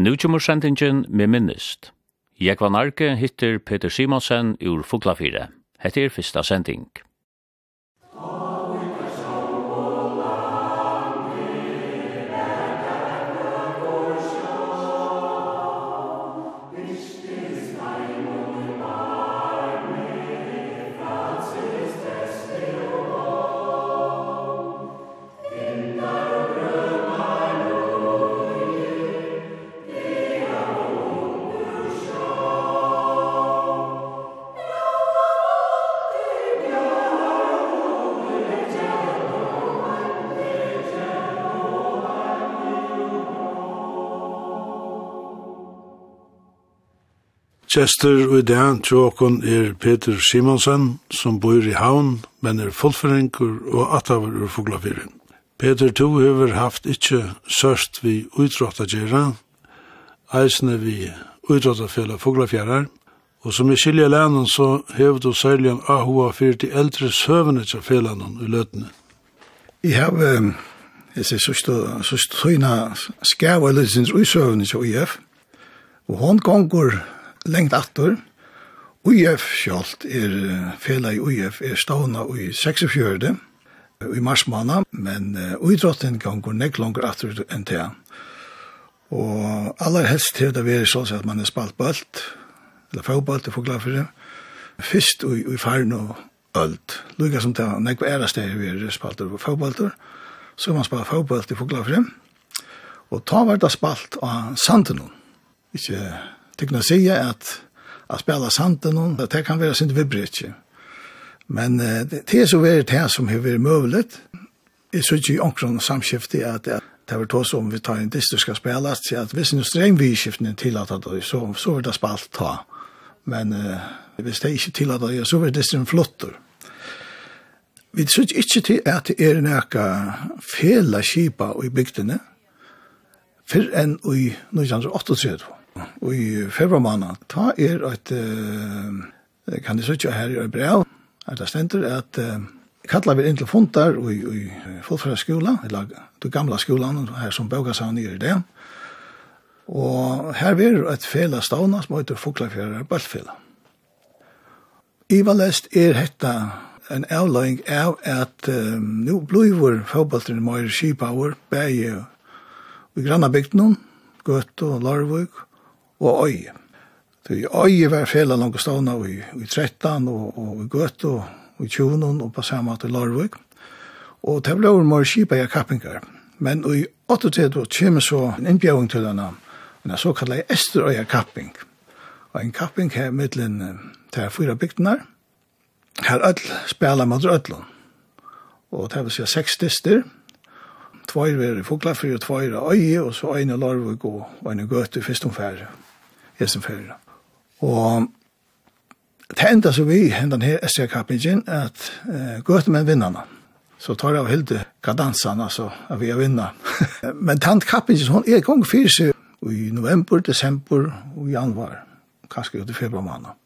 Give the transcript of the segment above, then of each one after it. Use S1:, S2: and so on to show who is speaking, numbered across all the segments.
S1: Nu kommer sendingen med minnist. Jeg var narke hittir Peter Simonsen ur Fuglafire. Hette er fyrsta sending.
S2: Kjester og i dag tjåkon er Peter Simonsen, som bor i havn, men er fullføringur og atavar ur fuglafyrin. Peter, to hever haft ikkje sørst vi utrådta gjerra, eisne vi utrådta fela fuglafjærar, og som i skilja lænen så hever du særlig en ahua fyrir til eldre søvene til felanen i løtene.
S3: Jeg har, jeg ser sørst, sørst tøyna skjæva løtens uisøvene til IF, og hon gonger lengt aftur. UIF sjálft er i UIF er stavna i 46. i mars måned, men uidrotten kan gå nek langer aftur enn det. Og aller helst til det være sånn at man er spalt bølt, eller fagbolt, det får glad for det. Fyrst i, i faren og ølt. Lugga som det er nek ærast det vi er spalt og fagbolter, så man spalt fagbolt, det får glad for det. Og ta var det spalt av sanden, ikke Det kan säga att att spela santen och det kan vara synd vibretje. Men det är så väl det här som hur varit möjligt. Det så ju också samskifte att det var tås om vi tar en distor ska spelas så att visst nu sträng vi skiften till att det så så är det spalt ta. Men eh visst det inte till att det så är det en flottor. Vi så inte till att det är näka fela kipa i bygdene, fyrr enn i 1938. I februarmanna, ta er at, uh, kan du søtja her i brev, er det stender at uh, kallar vi inn til fundar i, i fullfra skola, eller den gamla skolan, her som boga seg i det. Og her er et fela stavna som heter Foklafjæra Bøltfela. Ivalest er hetta en avløying av at um, nu blivur fotballtren Møyre Skipower, bæg i grannabygden, Gøtt og Larvøk, og øye. Så i øye var fela langt og stavna i, i 13 og, og i Gøte og, i Tjonen og på samme måte i Larvik. Og det ble over mer kjipa i kappingar. Men i 38 kommer så en innbjøring til denne, en såkallet Esterøya kapping. Og en kapping her mittlen til fyra bygdene her, her öll spela mot öllun. Og det vil si seks dister. tvoir er i Fuglafri og tvoir er øye, og så øyne Larvik og øyne Gøte i fyrstumfære hese fyrir. Og det enda så vi, hendan her SR-kappingen, at uh, gøtemenn vinnarna. Så tar jeg av hilde kadansan, altså, at vi er vinnar. Men tant kappingen, hon er gong fyrir seg i november, desember og januar, kanskje ut i februar måned.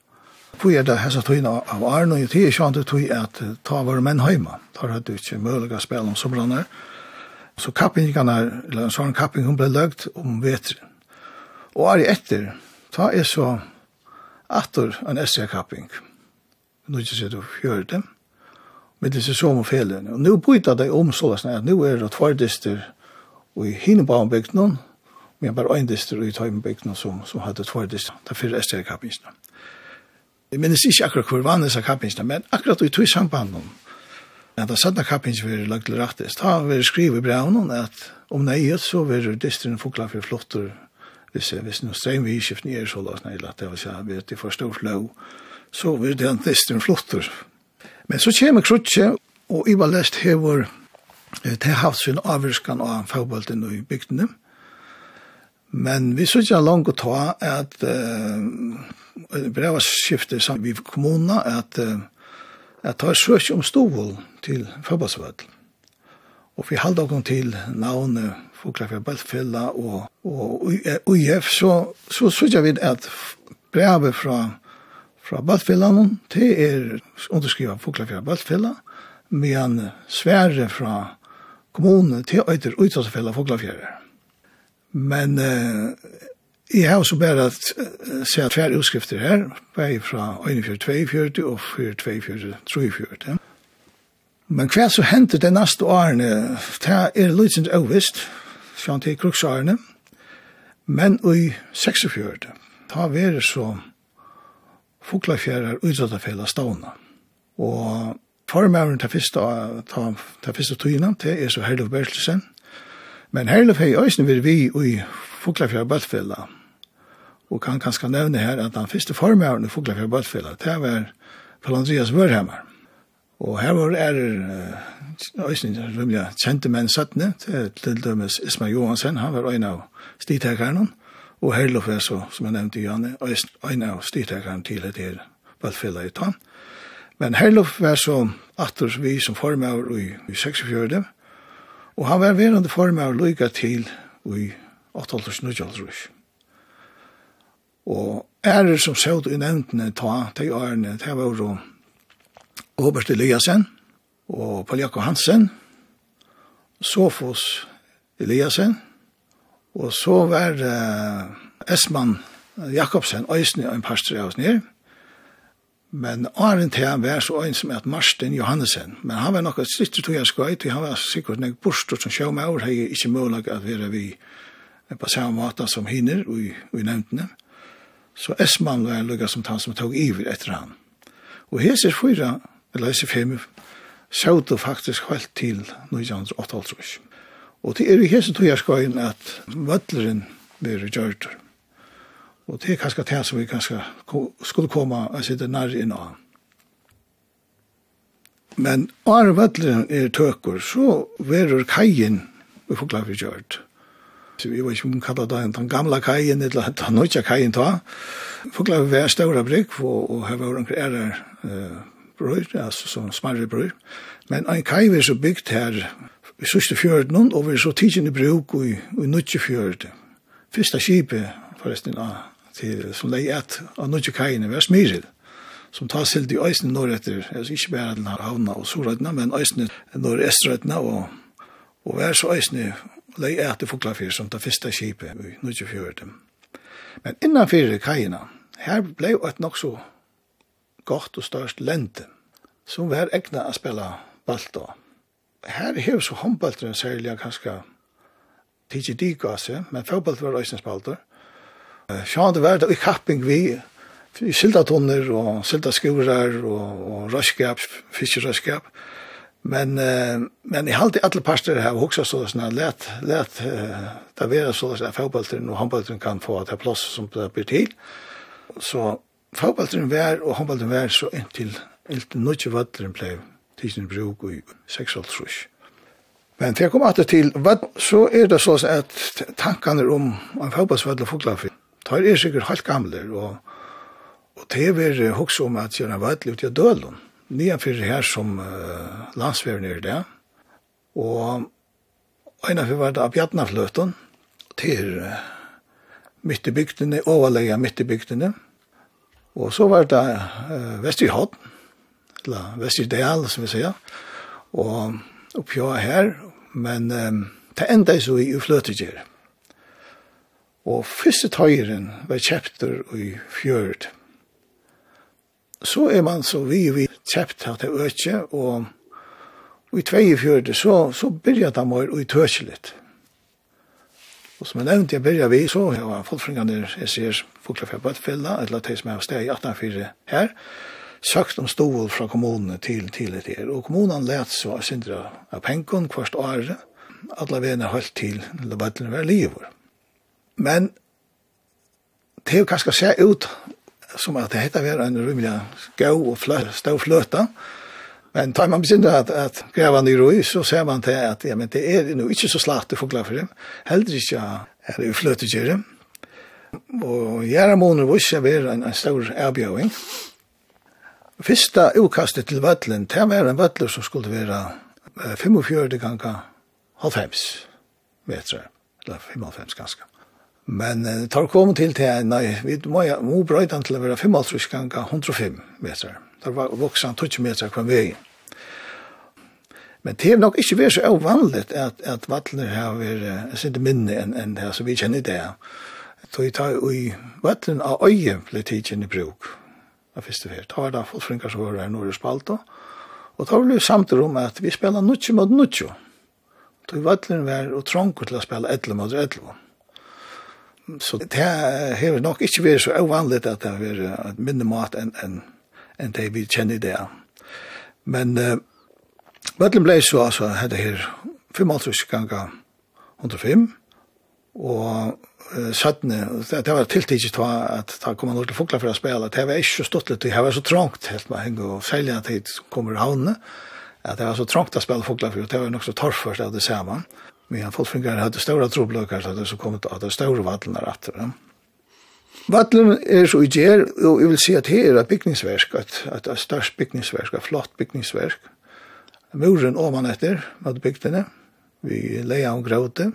S3: Hvor er det hessa tøyna av Arne, og det er sjant tøy at ta våre menn heima. Tar hatt du ikke muliga spela om somrarna. Så kappingen, eller en sånn kapping, hun ble løgt om vetren. Og er etter, Ta er så atter en SR-kapping. Nå ikke sier du gjøre det. Men det er så om felene. Og nå byter det om så løsene at nå er det tvardister og i Hinebaumbyggnen, men bare en dister i Tøymbygnen som, som hadde tvardister. Det er fire SR-kappingene. Jeg minnes ikke akkurat hvor vann disse kappingene, men akkurat i tog sambanden. Ja, da satt kappingen vi lagt til rettest. Da vi skriver i brevnen at om nøyet så vil distrin fokla for flottere hvis, hvis noe streng vi skift nere så lås nere at det var sånn, vet det for stor flow, så vil det nesten flottur. Men så kommer krutje, og i var lest hever, det har haft sin avvirskan av fagbolten i bygdene, men vi så ikke langt å ta at uh, brevet skifte sammen med kommunene at uh, at ta søk om stovål til fagboltsvøtlen. Og vi halde okkur til navnet Fuglafjell Bøltfella og, og UIF, så, så sørger vi at brevet fra, fra Bøltfellene det er underskrivet Fuglafjell Bøltfella, men svære fra kommunen til øyder Utsatsfella Fuglafjell. Men eh, jeg har også bare at se tver utskrifter her, bare fra Øynefjord 42 og 42 43. Men hva så hendte det neste årene, det er litt sånn avvist, sjån til kruksarene, men i 46, ta vere så fuglafjærar utsattafela stavna. Og formæren til fyrsta, ta, ta fyrste tøyna, det er så Herlof Bertelsen, men Herlof hei òsne vil vi i fuglafjærar bøttfella, og kan kanskje nevne her at den fyrsta formæren i fuglafjærar bøttfella, det var Paul Andreas Vørhammer, Og her var er Øystein uh, rymlige kjente menn sattne, til dømes Isma Johansen, han var øyne av stitekeren, og Herlof er så, som jeg nevnte, i Janne, øyne av stitekeren til et her valgfella i tann. Men Herlof var så atter vi som formøver i, i 46, og han var verande formøver lykka til i 8.000-9.000. Og ærer som søvd i nevntene ta, til ærene, det var jo Robert Eliasen og Paul Jakob Hansen, Sofos Eliasen, og så var uh, Esman Jakobsen øysne og en pastor av oss nere. Men Arne han var så øyne som at Marsten Johannesen, men han var nok et stritt tog jeg skøyt, han var sikkert nek bostor som sjå med år, hei ikke mulig at være vi på samme måte som hinner og i nevntene. Så Esman var en lukka som han som tog iver etter han. Og hese fyra eller SF5, sjøvde faktisk helt til 1988. Og det er i hese tog jeg togjerskøyen at vødleren blir gjørt. Og det er kanskje det som vi kanskje skulle komme og sitte nær inn av. Men når vødleren er tøkker, så verur kajen vi får klart vi gjørt. Så vi var ikke om kallet det den gamla kajen, eller den nødja kajen ta. Fugla vi var større brygg, og her var noen uh, brøyr, altså sånn smarre brøyr. Men ein kai vi er så bygd her i sørste fjørden, og vi er så tidsen i bruk i, i nødje fjørden. Fyrsta skipet, forresten, av, til, som leie et av nødje kaiene, er Smyril, som tar til de øysene norretter, altså ikke bare den her havna og solrettene, men øysene norrestrettene, og, og vi er så øysene leie et til Foklafyr, som tar fyrsta skipet i nødje fjørden. Men innanfyr kaiene, her blei et nok så godt og størst lente, som var egna å spille balt da. Her hever så håndbalteren særlig kanskje tidsi dyk av seg, men fotballt var også spalter. Sjående var det i kapping vi, sildatonner og sildaskurer og, og røskap, fiskerøskap. Men, men i halte alle parter her, og også så såna lätt lätt let där vara så at fotbollen och handbollen kan få att det er som det blir till. Så fotballen vær og håndballen vær så inntil inntil nødvendig vatteren ble tidsen bruk i 6,5 Men til jeg kom alltid til, så er det sånn at tankene om en fagbalsvall og foglafi, tar er sikkert halvt gamle, og, og det er vi hoks om at gjerne vall ut i dølen, nye fyrir her som uh, landsveren er det, og ena fyrir var det av Bjarnafløten, til uh, midt i bygdene, overleia midt i bygdene, Og så var det uh, Vesterhånd, eller Vesterdal, som vi sier, og oppgjå her, men um, det enda så i fløtegjør. Og første tøyren var kjepter i fjørt. Så er man så vi vi kjept her til økje, og i tvei i fjørt, så, så begynner det med å tøkje litt. Og som jeg nevnte, jeg begynner vi, så har folkefringene, jeg ser Fuglefjell Bøttfella, eller de som er sted i 1804 her, søkt om stål fra kommunene til til et her. Og kommunene let så sindra av penken hvert året, alle vene holdt til debatten var livet. Men det er jo kanskje se ut som at det heter være en rymelig gau og flø, stå fløta, fløta, Men tar man besinner at, at greva ny roi, så ser man til at ja, men det er jo ikke så slagt for dem. heldur ikke er det fløtegjere. Og gjerne måneder var ikke vera en, en stor avbjøving. Fyrsta utkastet til vattelen, det var en vøtler som skulle være 45 ganger halvfems meter, eller 55 ganske. Men uh, tar kom til til, nei, vi må, må brøyde til å være 55 ganger 105 meter. Det var voksen 20 meter kvar vei. Men det er nok ikke vært så uvanligt at, at vattnet har vært, jeg synes minne enn en det, så vi kjenner det. Så vi tar i vattnet av øye ble tidsen i bruk. av første fyrt. Da var det folk som var her nord i Spalta. Og da var det samt om at vi spela nutsje mot nutsje. Så vattnet var og trångt til å spille 11 mot 11. Så det har nok ikke vært så uvanligt at det har vært et mindre mat enn en, en det vi kjenner det. Men uh, Bøtlen ble så, altså, hadde her 55 ganger 105, og uh, 17, det det var tiltidigt til at da kom han til Fokla for å spille, det var ikke så stått litt, det var så trångt helt med henge, og særlig tid som kommer i havnene, at det var så trångt å spille Fokla for, det var nok så torrførst av det samme. Mm Men han folkfingar hadde stora trobløkar, så det så kommet av de stora vattnene etter dem. Vattnen er så i gjer, og jeg vil si at her er bygningsverk, at, at det er størst bygningsverk, et flott bygningsverk. Muren ovan etter, med bygdene, vi leia om gråte,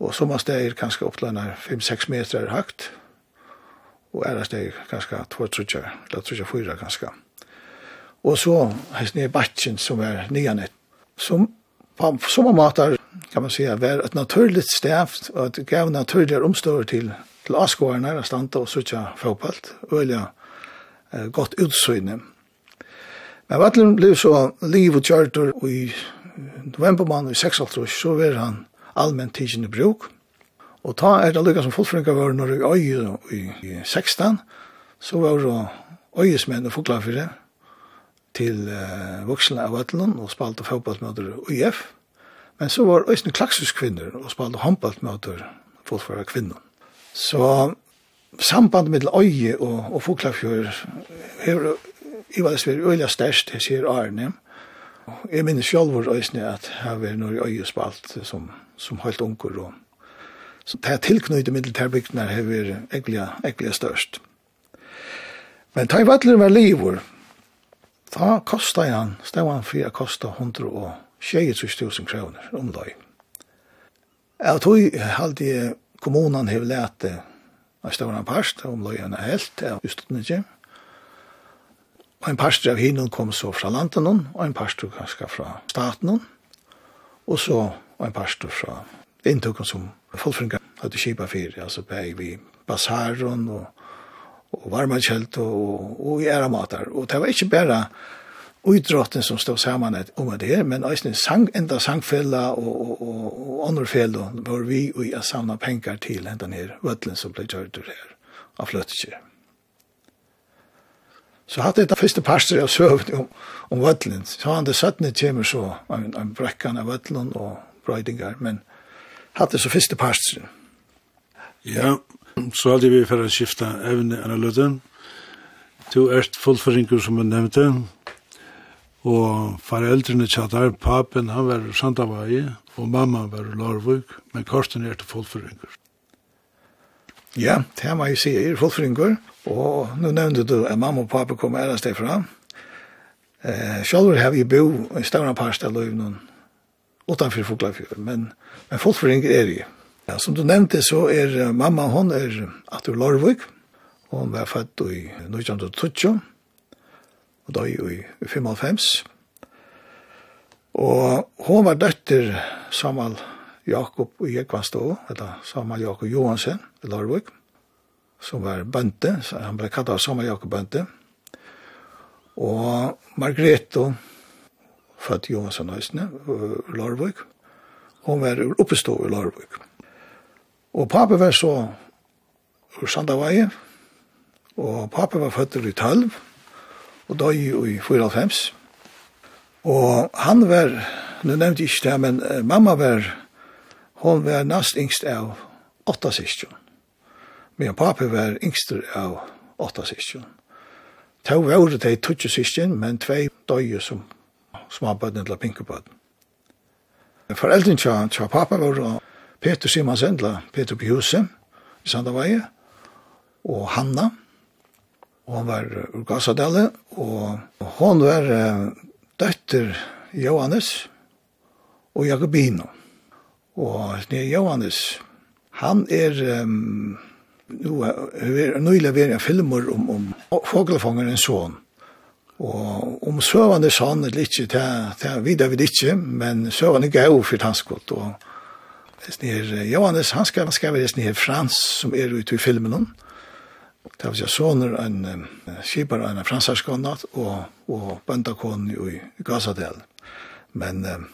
S3: og som av steg er kanskje opplandet 5-6 meter hakt, og er det steg kanskje 2-3, eller 3-4 kanskje. Og så hans nye batchen som er nyanet. som på sånne måter kan man säga var ett naturligt stäft och det gav naturliga omstår till till när där stanta och söka fotboll ja eh, gott utsyne. Men vatten blev så liv och charter i november månad i 6 så var han allmänt tidsen i bruk. Og ta er det lykka som fullfrønka var når i øye i 16, så var det øyesmenn og fuglafyrre, til uh, voksne av Øtland og spalte fotballmøter i UF. Men så var Øystein Klaksus kvinner og spalte håndballmøter for å kvinner. Så sambandet mellom øye og, og Fuglafjord her i hva det øyla størst, jeg sier Arne. Jeg minnes selv hvor øyne at her var noe øye spalt som, som holdt unger. Og, så det er tilknøyde middeltærbygdene her var egentlig, egentlig størst. Men ta i vattler var livet Da kostet han, stod han for å koste 126.000 kroner om dag. Jeg tror alltid kommunen har lært en stor parst, om løyene helt, jeg det ikke. Og en parst av hinnen kom så fra landen, og en parst kanskje fra staten, og så en parst fra inntukken som fullfringer hadde kjipa fyrir, altså beg vi basaren og og varma kjelt og, og i æra matar. Og det var ikke bare utrotten som stod sammen om det her, men også sang, enda sangfella og, og, og, og underfella var vi og jeg samla penger til enda her vøtlen som ble gjørt her av fløttekje. Så hatt det første parster av søvn om, om vøtlen. Så han det 17. kommer så en, en brekkan av vøtlen og brøydingar, men hatt det så første parster.
S2: Ja, Så hadde vi for å skifte evne enn løte. To ert fullføringer som jeg nevnte. Og foreldrene tjater, papen han var Sandavai, og mamma var Larvuk, men Karsten er til fullføringer.
S3: Ja, det her må jeg si, er fullføringer. Og nå nevnte du at mamma og papen kom ærest derfra. Eh, selv har vi bo i større parst av løvnen utanfor Foklafjord, men, men fullføringer er det jo. Ja, som du nevnte så er mamma hon er Atur Lorvik. Hon var født i 1920 og da i 1995. Og hon var døtter Samal Jakob i Ekvastå, eller Samal Jakob Johansen i Lorvik, som var bønte, så han ble kattet Samal Jakob bønte. Og Margrethe, født Johansen i Lorvik, hon var oppestå i Lorvik. Og pappa var så ur Sandavaje, og pappa var født i 12, og døg i 94. Og han var, nu nevnte jeg ikke det, men mamma var, hon var nast yngst av åtta sistjon. Men pappa var yngst av åtta syskjon. Tau var det de tutsi sistjon, men tvei døg som småbødden til pinkebødden. Foreldren tja, tja pappa var Peter Simonsen, eller Peter Bjuse, i Sandavaje, og Hanna, og han var ur Gassadelle, og hon var døtter Johannes og Jakobino. Og det Johannes, han er um, nu er nøyla en filmer om, om foglefangeren son. Og om søvandes sånn er ikke, det det videre vi ikke, men søvandes gav for hans og Snir Johannes, han skal, han skal snir Frans, som er ute i filmen. Det var soner en skipar, en fransarskånat, og, og bøndakon i Gazadel. Men eh,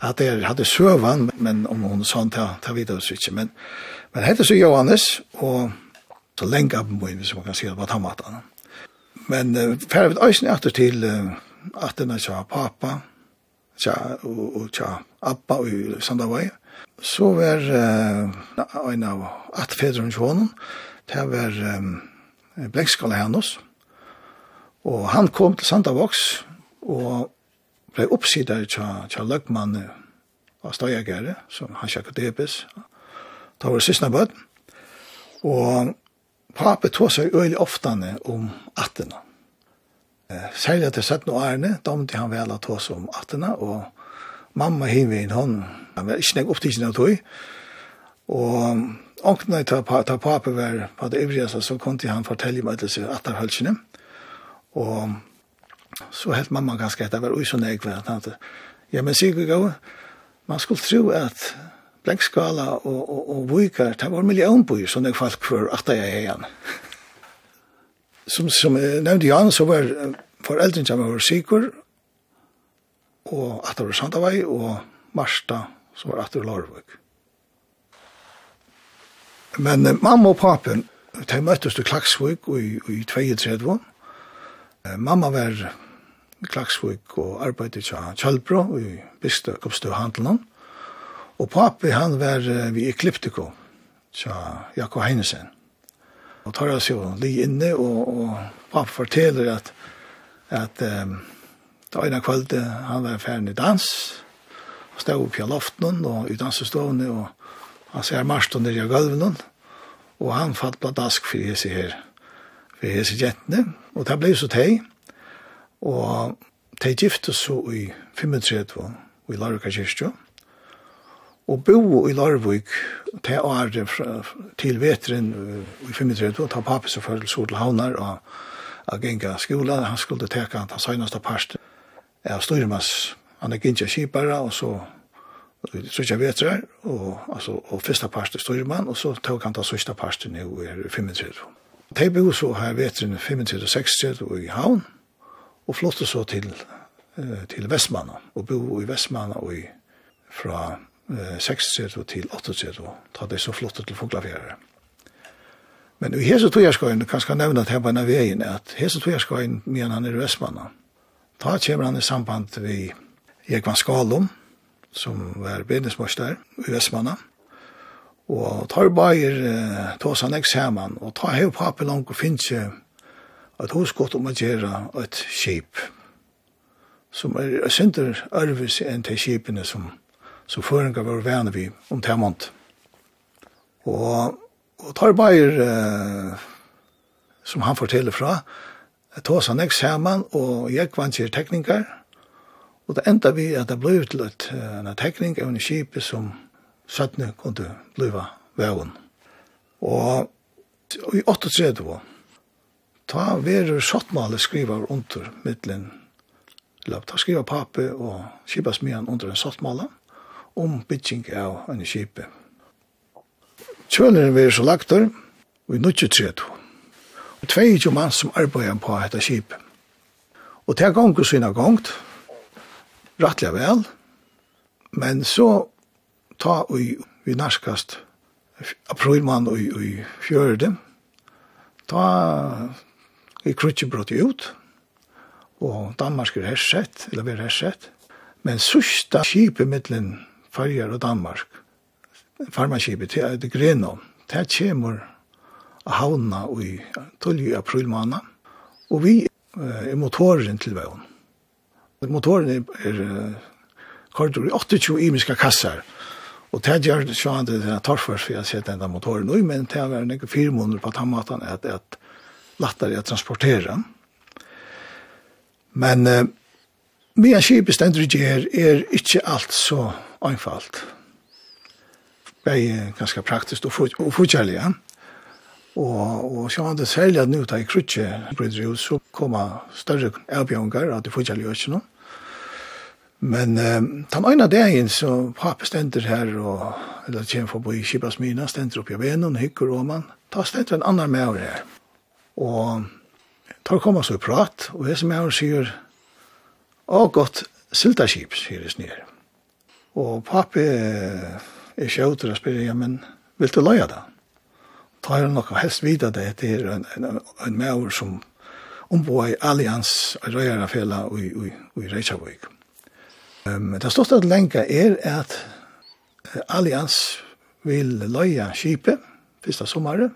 S3: at det hadde søvan men om hun sånn, ta, ta videre så ikke. Men, men hette så Johannes, og så lenge av min, hvis man kan si det var tammatan. Men eh, færre vi øyne etter til eh, at den er pappa, tja, og, og tja abba, og i Sandavøy, så var uh, en av atfedrene til honom, det var um, Blenkskala hennes, og han kom til Sandavoks, og ble oppsider til, til løgmannen av Støyagere, som han sjekket debes, da var det siste bød, og papet tog seg øyelig oftane om attene. Særlig at jeg sett noe 17 da måtte han vel ha tog seg om attene, og mamma hiver inn hånden, Han var ikke nek opptidsen av tog. Og åkna ta, ta pape var på det ivrige, så kom til han fortelle meg til seg atterhølsene. Og så helt mamma ganske etter var ui så nek at han ja, men sier vi gau, man skulle tro at Blenkskala og, og, og Vujkar, det var millionbyer som jeg falt for at jeg er igjen. Som, som jeg nevnte Jan, så var foreldrene som var sikker, og at det var Sandavai, og Marsta som var atter Larvik. Men mamma og papen, de møttes til Klaksvik i, i 32. Mamma var i Klaksvik og arbeidet til Kjølbro i Bistø, Kopstø Handelen. Og papi han var vi Ekliptiko til Jakob Heinesen. Og tar oss jo li inne, og, og papi forteller at, at um, da ene kveld han var ferdig dans, og stod opp i loften og utdansestående, og han ser marston nere i gulven, og han fatt på dask for hese her, for hese jentene, og det ble så teg, og de gifte så i 35, og i Larvika kyrkjø, og bo i Larvik til året til veteren i 35, og ta papi for så til havnar, og av genga skola, han skulle teka han ta søgnast av parst av styrmas han er gynja kipara, og så Sørja vetrar, og, altså, og första parster styrer man, og så tar han ta sørsta parten nu är 35. De bo så her vetren 35-60 og i havn, og flottet så til, til Vestmanna, og bo i Vestmanna og i, fra 60 til 80, og ta det så flottet til Foglafjære. Men i hese kan kanskje nevne at her på en av veien, at hese togjerskøyen, medan han i Vestmanna, da kommer han i samband vi Jekvan Skalum, som var bindesmorster i Vestmanna. Og tar bager eh, tås han ikke sammen, og tar hev papi langt og finnes jo at hos godt om å gjøre et skip, som er synder ærvis enn til skipene som, som føringer var vene vi om temmant. Og, og tar bager, uh, som han forteller fra, tås han ikke sammen, og jeg vant til tekniker, Og det enda vi at det blei til et, en tekning av en kjipe som søttene kunne bliva veven. Og i 38 ta verur sottmale skriver under middelen, eller ta skriva pape og kipasmian under en sottmale om bygging av en kipe. Kjøleren verur så lagter og i 93 og 22 mann som arbeider på dette kipe. Og det er gongt og syna gongt, rattliga vel, men så ta vi, vi narskast aprilmann ui, i fjörde, ta i krutsi brott ut, og Danmark er hersett, eller vi er hersett, men sørsta kipet mittlen Farger og Danmark, Farmakipet, det er det Grenå, det kommer av havna i 12. aprilmann, og vi er motoren til vøvn. Men motoren er, er kordur i 28 imiska kassar. Og det gjør det sånn at det er torfer for jeg sette enda motoren ui, men det er ikke fire måneder på tammatan at det er lettere å transportera. Men uh, mye skip stendur ikke her er ikke alt så einfalt. Det er ganske praktisk og fortjellig, ja. Og, og så han det særlig at nå tar jeg krutje, så kommer større avbjørnger at det forkjærlig gjør ikke noe. Men um, den ene dagen så pappa stender her, og, eller kommer i Kibas Mina, stender opp i benen, hykker og man, Da stender en annen med her. Og tar kommer så i prat, og jeg som er sier, å godt, sylta kip, sier det snir. Og pappa er kjøter og spyr, ja, men vil du løye det? Da har han nok helst videre det, det er en, en, en med som ombo i allians røyere fela i, i, i Reykjavik. Um, det største at lenka er at Allians vil løye skipet første sommeret,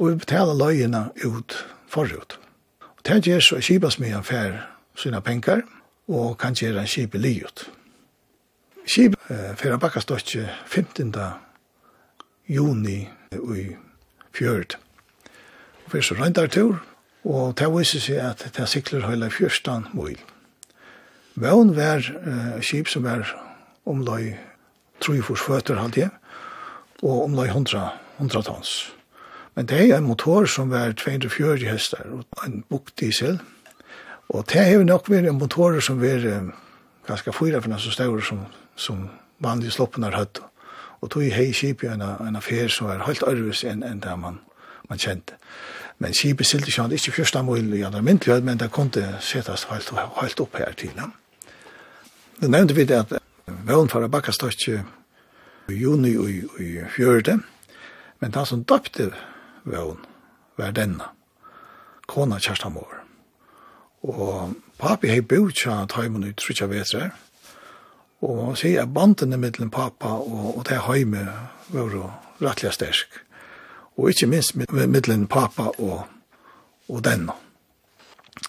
S3: og vi betaler løyene ut forut. Og det gjør så skipet som er fær sine penger, og kan gjøre skipet li ut. Skipet eh, fær bakkastøtje 15. juni i fjøret. Og fyrst så tur, og det viser seg at det sikler høyla 14 mil. Vøn var uh, skip som var omløy trufors føtter halvdje, og omløy 100, 100 tons. Men det er en motor som var 240 hester, og en bukdiesel. Og det er nok vært en motor som var um, ganske fyra for så større som, som vanlige sloppen har høtt. Og tog hei skip i en, en affær som var helt ærvis enn en det man, man kjente. Men skipet silte ikke ikke første mål i andre myndlighet, men det kunne settes helt, helt opp her til dem. Ja. Det nevnte vi det at vøvn for Bakkastøtje i juni i fjørte, men det som døpte vøvn var denne, kona Kjerstan Mår. Og papi hei bor tja taimun i trutja vetrar, og han sier at bandene mittelen pappa og, og det heime var rettelig stersk, og ikke minst mittelen pappa og, og denne.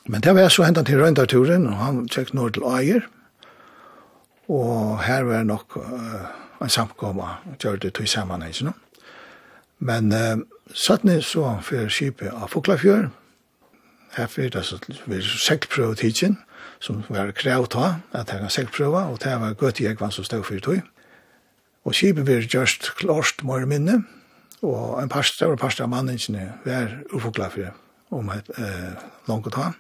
S3: Men det var så hentan til Røyndarturen, og han tjekk nord til Eier, Og her var nok uh, en samkomma, gjør det tog sammen, ikke noe. Men uh, satt ned så for skipet av Foklafjør, her fyrir det så vil seglprøve tidsin, som var krev ta, at jeg kan sektprøve, og det var gøtt jeg vann som stod fyrir tog. Og skipet var just klart mor minne, og en par større par av manningene var ufoklafjør om et eh, langt ta.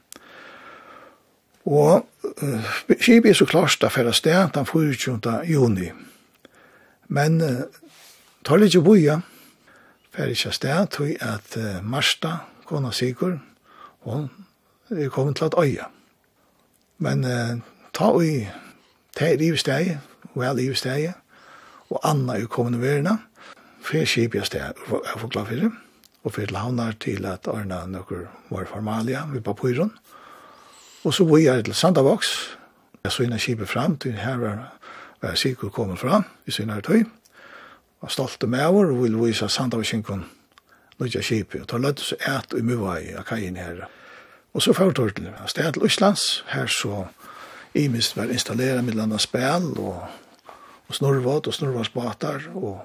S3: Og uh, skipet er så klart da færre sted den 24. juni. Men uh, tar litt jo boja, færre ikke sted, tog at uh, Marsta, kona Sigur, hun er kommet til at øye. Men uh, ta i ta i livet livsteg, vel livsteg, og Anna er kommet til verden, fer skipet er sted, jeg får glad for det, og fer til havnar til at ordna noen var formalia ved papuren, og Og så bor jeg til Sandavoks. Jeg så innan kipet fram til her var, var Sigurd kommet fram i sin her tøy. Og stolte med over og ville vise Sandavokinkon nødja kipet. Og ta løtt så et og mye av kajen her. Og så fyrir tørtelen. til sted til Østlands. Her så imist var installeret med landa spel og, og snorvat og snorvatsbatar og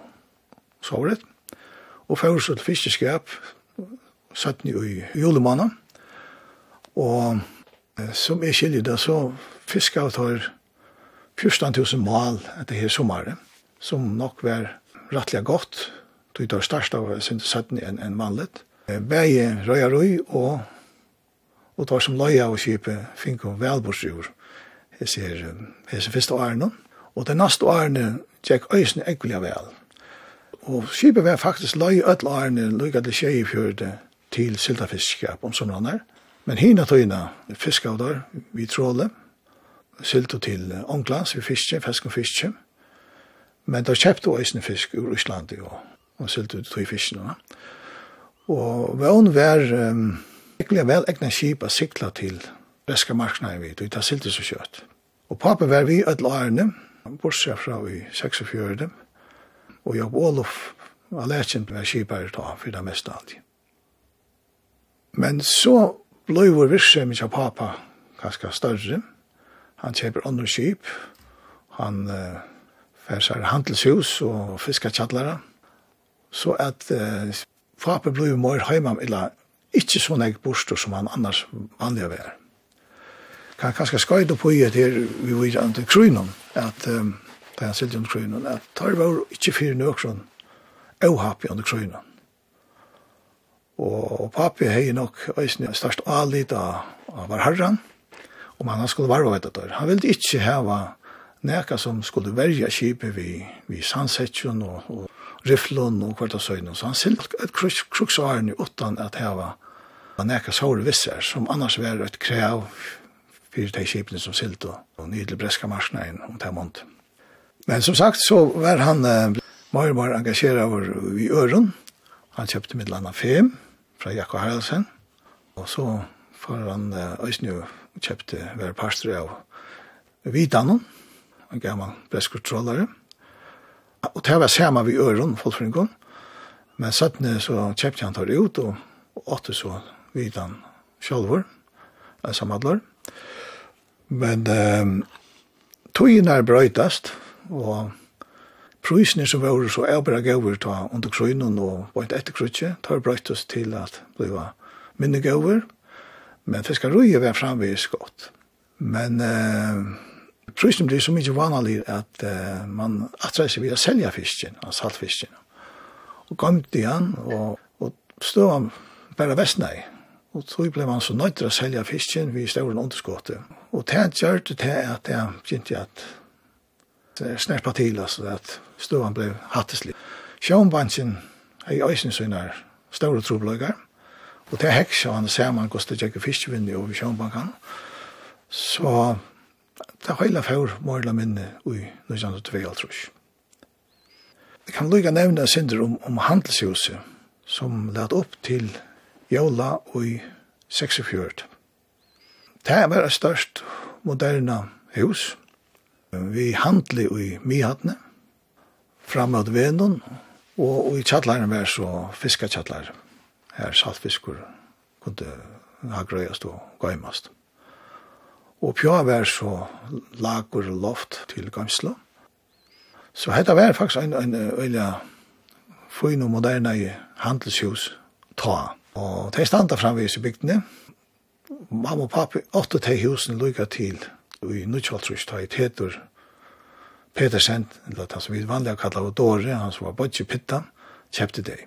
S3: så var det. Og fyrir så til fiskeskap 17 i julemannen. Og Som er skiljer det, så fisker av tar 14.000 mal etter her sommeren, som nok var rettelig godt. tog Det største av sin 17 enn en vanlig. Begge røya røy, og, og tar som løya av skipet fink og velbordsjord. Jeg ser hese første årene. Og det neste årene tjekk øysene ekkelig vel. Og skipet var faktisk løy ødel årene lykket til tjejefjørte til syltafiskskap om somrene. Men hina tøyna fiskavdar, vi tråle, syltu til Ånglands, vi fiske, fisk og fiske. Men da kjøpte øysene fisk ur Islandi og, og syltu til tøy fiskene. Og vøn var um, ekkelig vel egna skip a sikla til reska markna i vidt, og ta syltu så kjøtt. Og papen var vi ødel årene, bortsett fra i 46, og Jobb Olof var lærkjent med skipar i ta, for det mest alltid. Men så bløyver virksomhet av papa ganske større. Han kjøper andre skip, han uh, færsar handelshus og fiskatjallere. Så at uh, papa bløyver mer hjemme, eller ikke så nek bostor som han annars vanlig av er. Kan kanskje skøyde på i etter vi var til krynen, at um, det er en silt under krynen, at tar var ikke fyrir nøkron, og happy under krynen Og papi hei nok eisne størst alit av var herran, om han skulle varva vet at Han ville ikkje heva neka som skulle verja kipet vi, vi sansetjon og, og rifflon og kvarta søgnen. Så han silt et kruksaren utan at heva neka sår visser, som annars var et krev fyrir de kipene som silt og, og nydelig breska marsnein om det månd. Men som sagt så var han eh, mer og mer engasjeret i øren, Han kjøpte mitt landa 5 fra Jakob Haraldsen, og så får han Øysnjø og kjøpte hver pastor av Vidanon, en gammel breskutrålare. Og det var samme vi øren, folkfringen, men sattne så kjøpte han tar det ut, og og åtte så Vidan sjølver, samadler. Men eh, togene er brøytast, og Prøysene som var så avbra gauver ta under krøynen og vant etter krøytje, tar brøyt oss til at bli minne gauver, men fiskarøyet var framvis godt. Men eh, prøysene blir så mye vanlig at eh, man atreis seg ved å selja fisken, av saltfisken. Og gømte han, og, og stod han bare vestnei. Og så ble man så nøyt til å selja fisken ved stauren underskottet. Og det gjør det til at jeg begynte at det er snart på til, altså, at støvan blei hatteslig. Sjånbansin i òsne sunar ståre trobløygar, og det hekk sjå han saman gos det tjekk fiskvinni over sjånbankan, så det heila fjord morla minne ui 1922. Jeg kan lykka nevna synder om, om handelshuset som lad opp til Jola ui 46. Det var et størst moderna hus, vi handli i Mihatne, fram av venen, og, i tjallaren var så fiskatjallar, her saltfiskur kunne ha grøyast og gøymast. Og pjå var så lagur og loft til gamsla. Så hetta var faktisk en, en øyla fin og moderne handelshus ta. Og de standa framvis i bygdene. Mamma og pappi åtte de husene lukka til i Nutsjoltrus ta i tetur Petersen, eller han som vi vanliga kallar var Dore, han som var bodje pitta, kjøpte det.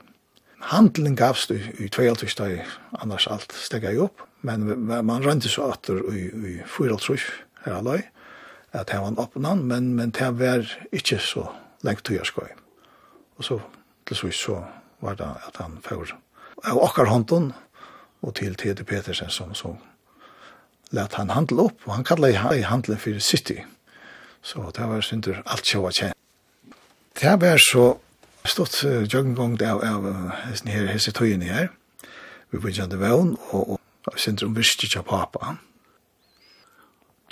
S3: Handelen gavs i, i 22 steg, annars alt steg jeg opp, men man rønte så atter i, i 4 her alløy, at det var en oppnån, men, men det var ikke så lengt tog jeg skoj. Og så til så, så var det at han fyrir av okkar hånden, og til Tede Petersen som, som let han handle opp, og han kallar i handelen for City. Så det var synder alt sjåa kjent. Det var så stått jøgngongt av, av hessen her, hesse tøyene her, vi begynnte vevn, og, og synder om virkje kja papa.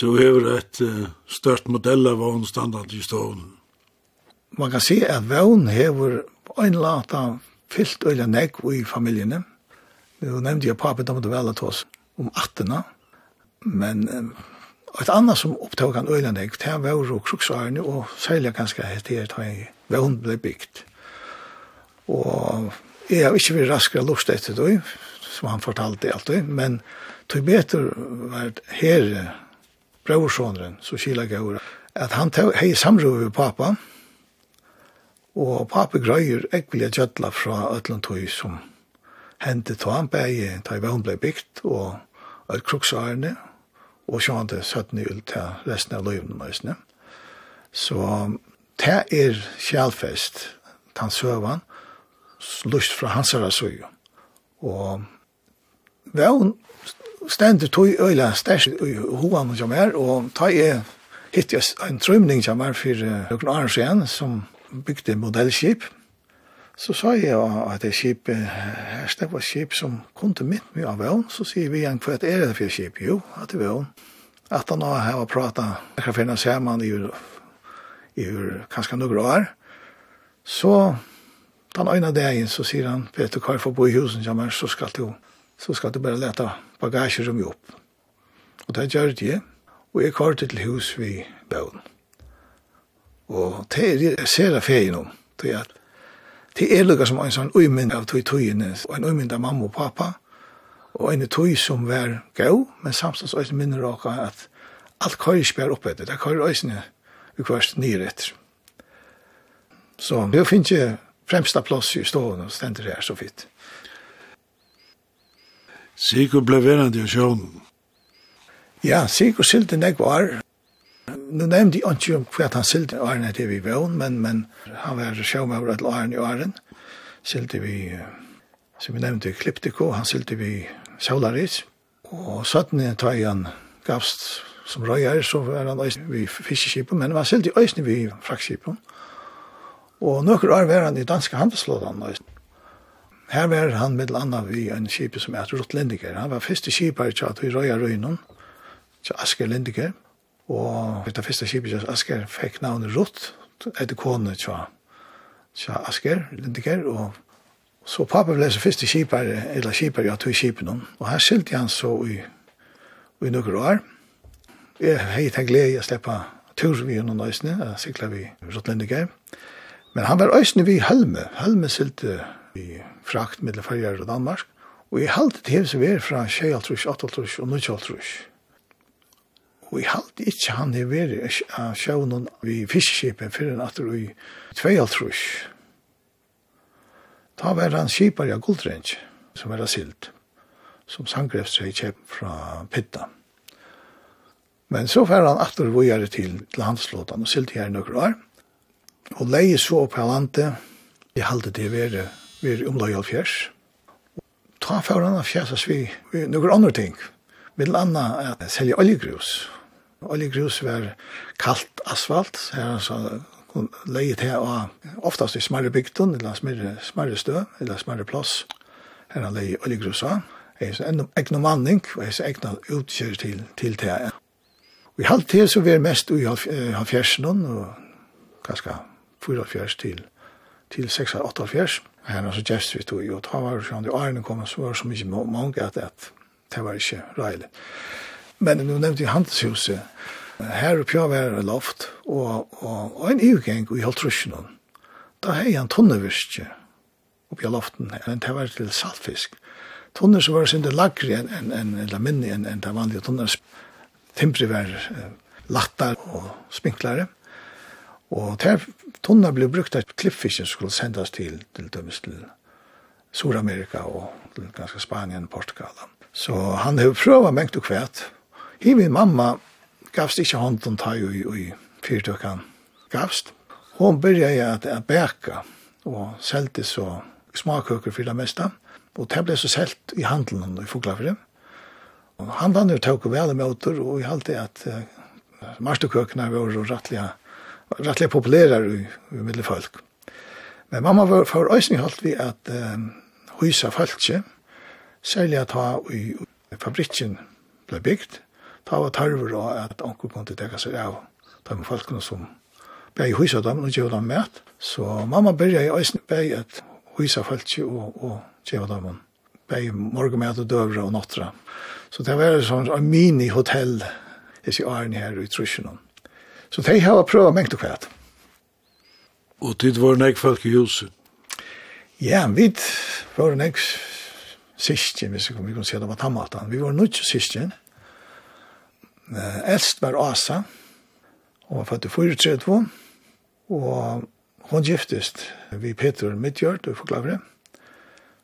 S2: Du hever et uh, størt modell av vevn standard i stålen.
S3: Man kan si at vevn hever en lata fyllt øyla negg i familjene. Nå nevnte jeg papa, da måtte vel at oss om attena, men Et annet som opptog han øyne deg, det var jo kruksvarene, og særlig ganske etter at han vevn ble bygd. Og jeg har ikke vært raskere lust etter det, som han fortalte alltid, men tog betur var her brøversåneren, så kila gaur, at han hei samrøy med pappa, og pappa grøyer ekvilja gjødla fra Øtlandtøy som hendte til han bæg, da jeg vevn ble bygd, og et kruksvarene, og og sjående søttene ut til resten av løyvene møsene. Så det er kjælfest, den søvann, lust fra hans herre søy. Og vel, stendet tog øyla stærst i hovan som er, og ta er hitt en trøymning som er for noen år siden, som bygde modellskip, Så sa jeg at det er skip, her det var skip som kom til mitt mye av vøvn, så sier vi igjen, hva er det for skip? Jo, at det er vøvn. At han har vært pratet, jeg kan finne seg sammen i, i kanskje noen år. Så den øyne dagen, så sier han, vet du hva jeg får bo i husen, ja, men så skal du, så skal du bare lete bagasjerom opp. Og det gjør det, og jeg kvar til hus vi vøvn. Og det er jeg ser jeg ferien om, det er at Det er lukka som en sånn uimynd av tog togene, og en uimynd av mamma og pappa, og en tog som var gau, men samstans også minner råka at alt køyre spjær oppe etter, det køyre øysene vi kvørst nyr etter. Så det finnes ikke fremsta plass i stående og stender her så fint.
S2: Sigur ble verand av sjånen.
S3: Ja, Sigur sylte nek var nu nevnte jeg ikke om hva han silte årene til vi vøvn, men, men han var sjåmøver til årene i åren. Silte vi, som vi nevnte, Kliptiko, han silte vi Saularis. Og sånn tar han gavst som røyer, så var han øyne vi fiskeskipen, men han silte øyne vi fraktskipen. Og noen år var han i danske handelslådene øyne. Her var han med landa vi en skip som heter Rottlindiger. Han var første skipar i Tjat Røynon, til Asker Lindiger. Og det første skipet til Asker fikk navnet Rott, etter kone tja, tja Asker, Lindiger, og så pappa ble så første skipet, eller skipet, ja, tog skipet noen. Og her skilte han så i, i noen år. Jeg hei tenkt glede å slippe tur vi gjennom Øysene, jeg sikla vi Rott Lindiger. Men han var Øysene vi i Helme, Helme skilte i frakt mellom Farger og Danmark. Og jeg halte til hevse vi er fra 28, 28 og 28. Og jeg halte ikke han er veri av sjøvnen vi fiskeskipet fyrir at atter i tveialtrus. Da var han skipar av guldrenk, som var silt, som sangrefstreg kjep fra Pitta. Men så fer han atter vujare til, til landslåtan og silt her nokre år. Og leie så opp her landet, jeg halte det veri, veri av fjers. Ta fer han av fjesas vi, vi nøkker andre ting. Mitt landa er at selja oljegrus, oljegrus var kallt asfalt, her så leie til å oftast i smarre bygden, eller smarre, smarre stø, eller smarre plass, her han leie oljegrus av. Jeg er en egnom manning, og jeg er egnom utkjør til, til det. Vi halvt til så vi er mest av fjersen, og ganske kanskje fjers til, til 6-8 fjers. Her er så gjerst vi tog, og ta var det sånn, og årene kom, så var det så mye mange at det var ikke reilig. Men nu nevnte jeg handelshuset. Her oppe jeg var loft, og, og, og en ivgeng i Holtrusjonen. Da har jeg en tonnevirke oppe i loften, men det var til saltfisk. Tonner som var sinde lagre enn en, en, eller en minne enn en, det vanlige tonner. Timpri var uh, lattar og spinklare. Og der tunner ble brukt at klippfisken skulle sendas til, til dømes til Sur-Amerika og til ganske Spanien og Portugal. Så han har prøvd mengt og kvært, I min mamma gavst ikke hånden ta i, i fyrtøkken gavst. Hun begynte at, jeg bæka og selte så smakøker for det meste. Og det ble så selt i handelen i Fuglafjell. Og handelen jo tok vel med åter, og jeg halte at uh, marstekøkene var rettelig, rettelig populære i, i middelfolk. Men mamma var for øyne holdt vi at uh, husa falskje, særlig at ha i fabrikken ble bygd, ta var tarver og at onkur kunne teka seg av de folkene som ble i huset dem og gjør dem med. Så mamma begynte i øyne bei at huset folk og, og gjør dem ble morgenmæt og døvre og nattra. Så det var sånn en mini-hotell i Arne her i Trusjonen. Så de har prøvd mengt og kvært.
S2: Og tid var nek folk i huset?
S3: Ja, vi var nek sysken, hvis vi kan si det var tammatan. Vi var nødt sysken, Elst var Asa, og var født i 432, og hun giftest vi Peter Midtjørt, og forklarer det.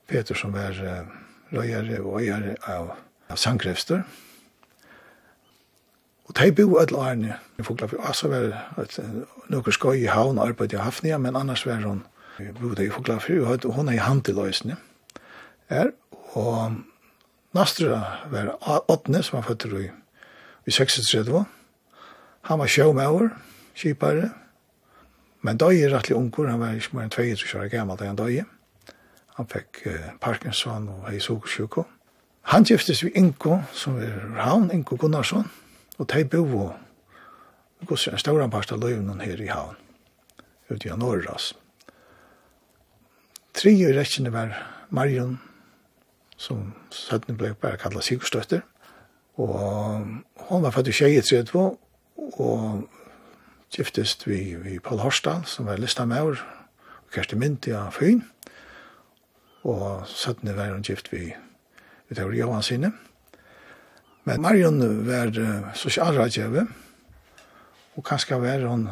S3: Peter som var uh, røyere og øyere av av sangkrefster. Og de bo et lærne. Jeg får klart, altså var noen skøy i havn og arbeid i Hafnia, men annars var hun bo det i forklart for, og hun er i hand til løsene. Er, og Nastra var åttende som var født i i 36. Han var sjømauer, kipare, men døg er rettelig unger, han var ikke mer enn 22 år gammel da han døg. Han fikk uh, Parkinson og hei sukersjuko. Han giftes vi Inko, som er Ravn, Inko Gunnarsson, og de bo og gos en stor anpast av løyvnen her i havn, ute i Norras. Tre i rekkene var Marion, som søttene ble bare kallet Sigurstøtter, Og hon var fattig tjej i tredje, og giftest vi, vi Paul Horsdal, som var lista med og Kersti Myndi av Fyn. Og søttene var hun gift vi, vi tar Johan sinne. Men Marion var uh, sosialrådgjøve, og kanskje var hun,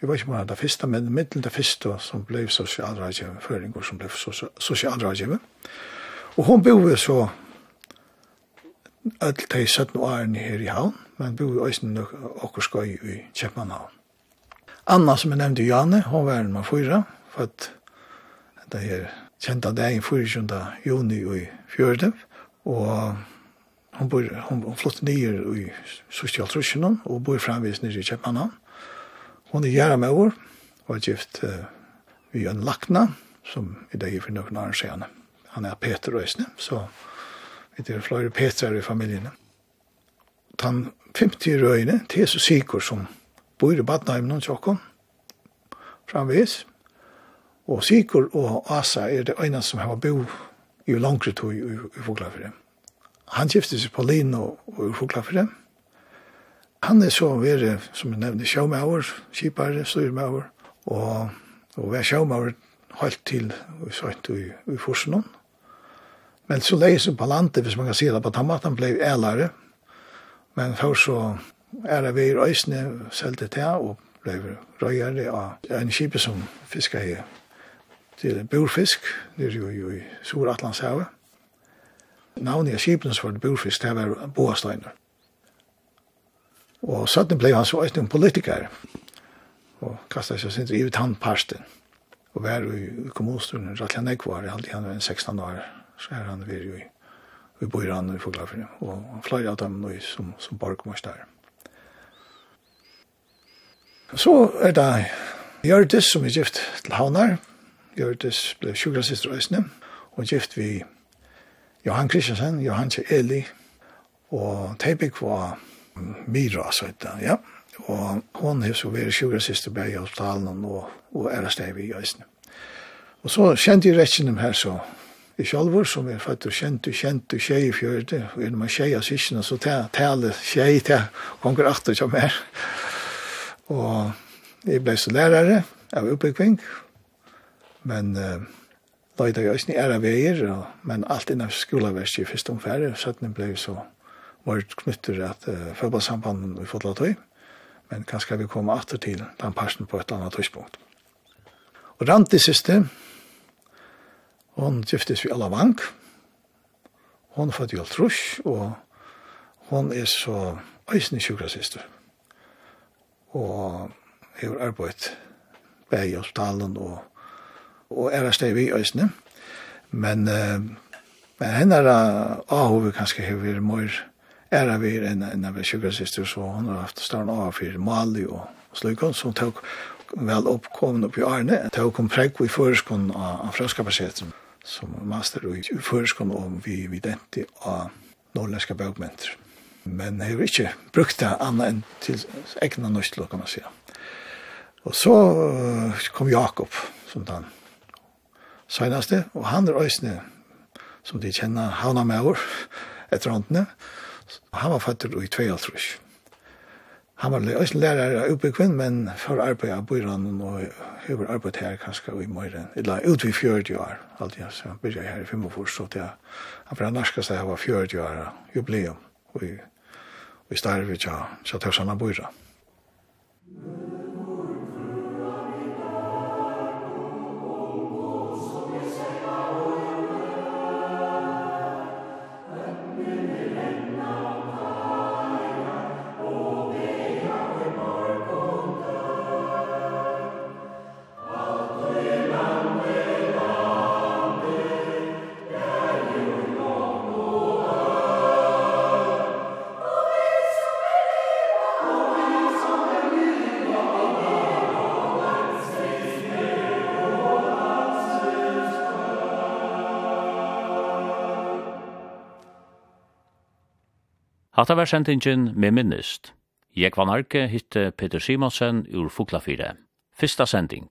S3: vi var ikke bare det første, men middelen det første som ble sosialrådgjøve, føringer som ble sosialrådgjøve. Og hun bodde så öll tei 17 årene her i havn, men bo i Øysten okkur skoj i Kjepmanhavn. Anna, som jeg nevnte Janne, hun var en nummer fyra, for at det her deg i 24. juni i Fjørdev, og hun, bor, hun, hun flott nyer i Sosialtrusjonen, og bor framvis nere i Kjepmanhavn. Hun er gjerra med år, og er gift uh, vi en lakna, som i dag er for noen år. Han er Peter Røysne, så Det er flere Petrar i familien. Den 50 røyene, det er så sikker som bor i Badnheim noen tjokken, framvis. Og sikker og Asa er det ene som har bo i langre tog i, i Foglafire. Han gifte seg på Lino og i Foglafire. Han er så vere, som jeg nevnte, sjåmauer, kipare, styrmauer, og, og vær sjåmauer helt til, og sagt, i, i Forsenån. Men så leis på landet, hvis man kan si det på tammaten, ble ælare. Men før så er det vi i røysene selte til og ble røyere av en kjipe som fiskar her til burfisk, det er jo i Sur-Atlantshavet. Navnet av kjipen som var burfisk, det var Boasteiner. Og sånn ble han så en politiker, og kastet seg sin drivet han parsten, og var i kommunsturen, Rattlanegg var, alltid han var en 16 år så er han ved jo i vi bor han i Foglafri, og han flyer av dem nå som, som borgmors der. Så er det Gjørtis som er gift til Havnar. Gjørtis ble sjukrasister og og gift vi Johan Kristiansen, Johan til Eli, og Teipik var Mira, så heter ja. Og hon hef så vært sjukrasister bei i hospitalen og, og er stedet i Øsne. Og så kjente jeg rettjen her, så i sjálfur som er født og kjent og kjent og tjei i fjørde, og når man tjei av syskene, så tale tjei til konger achter som er. Og jeg ble så lærere av oppbyggving, men uh, løyde jeg også æra veier, og, men alt innan skoleverst i første omfære, så den ble så vårt knytter at uh, fotballsambanden vi fått la tøy, men kanskje vi kommer atter til den parten på et annet tøyspunkt. Og rant i siste, Hon giftes vi alla vank. Hon fått jo Altrush, og hon er så eisne sjukrasister. Og hefur arbeidt bæg i hospitalen og, og er steg vi eisne. Men, uh, men henne er ahove kanskje hefur mor er vi enn en av sjukrasister, så hon har haft stående av for Mali og Sløykon, som tok vel oppkomne opp i Arne, tok om pregg i føreskånd av franskapasjeten som master i føreskånd om vi videnti av norrländska bøkmenter. Men jeg har ikke brukt det annet enn til egna nøystlå, kan man si. Og så kom Jakob, som den senaste, og han er øsne, som de kjenner, han er med år, etter håndene. Han var fattig i 22. Han var også lærere kvinn men for arbeid av byrån og hever arbeid her kanskje i morgen. Eller ut i 40 år, alltid. Så jeg begynte her i 45, så til han fra norska seg var 40 år jubileum. Og vi starvet til Tørsana byrån. Musikk
S1: Hatta var sendingen med minnist. Jeg var narke hitte Peter Simonsen ur Fuglafire. Fyrsta sending.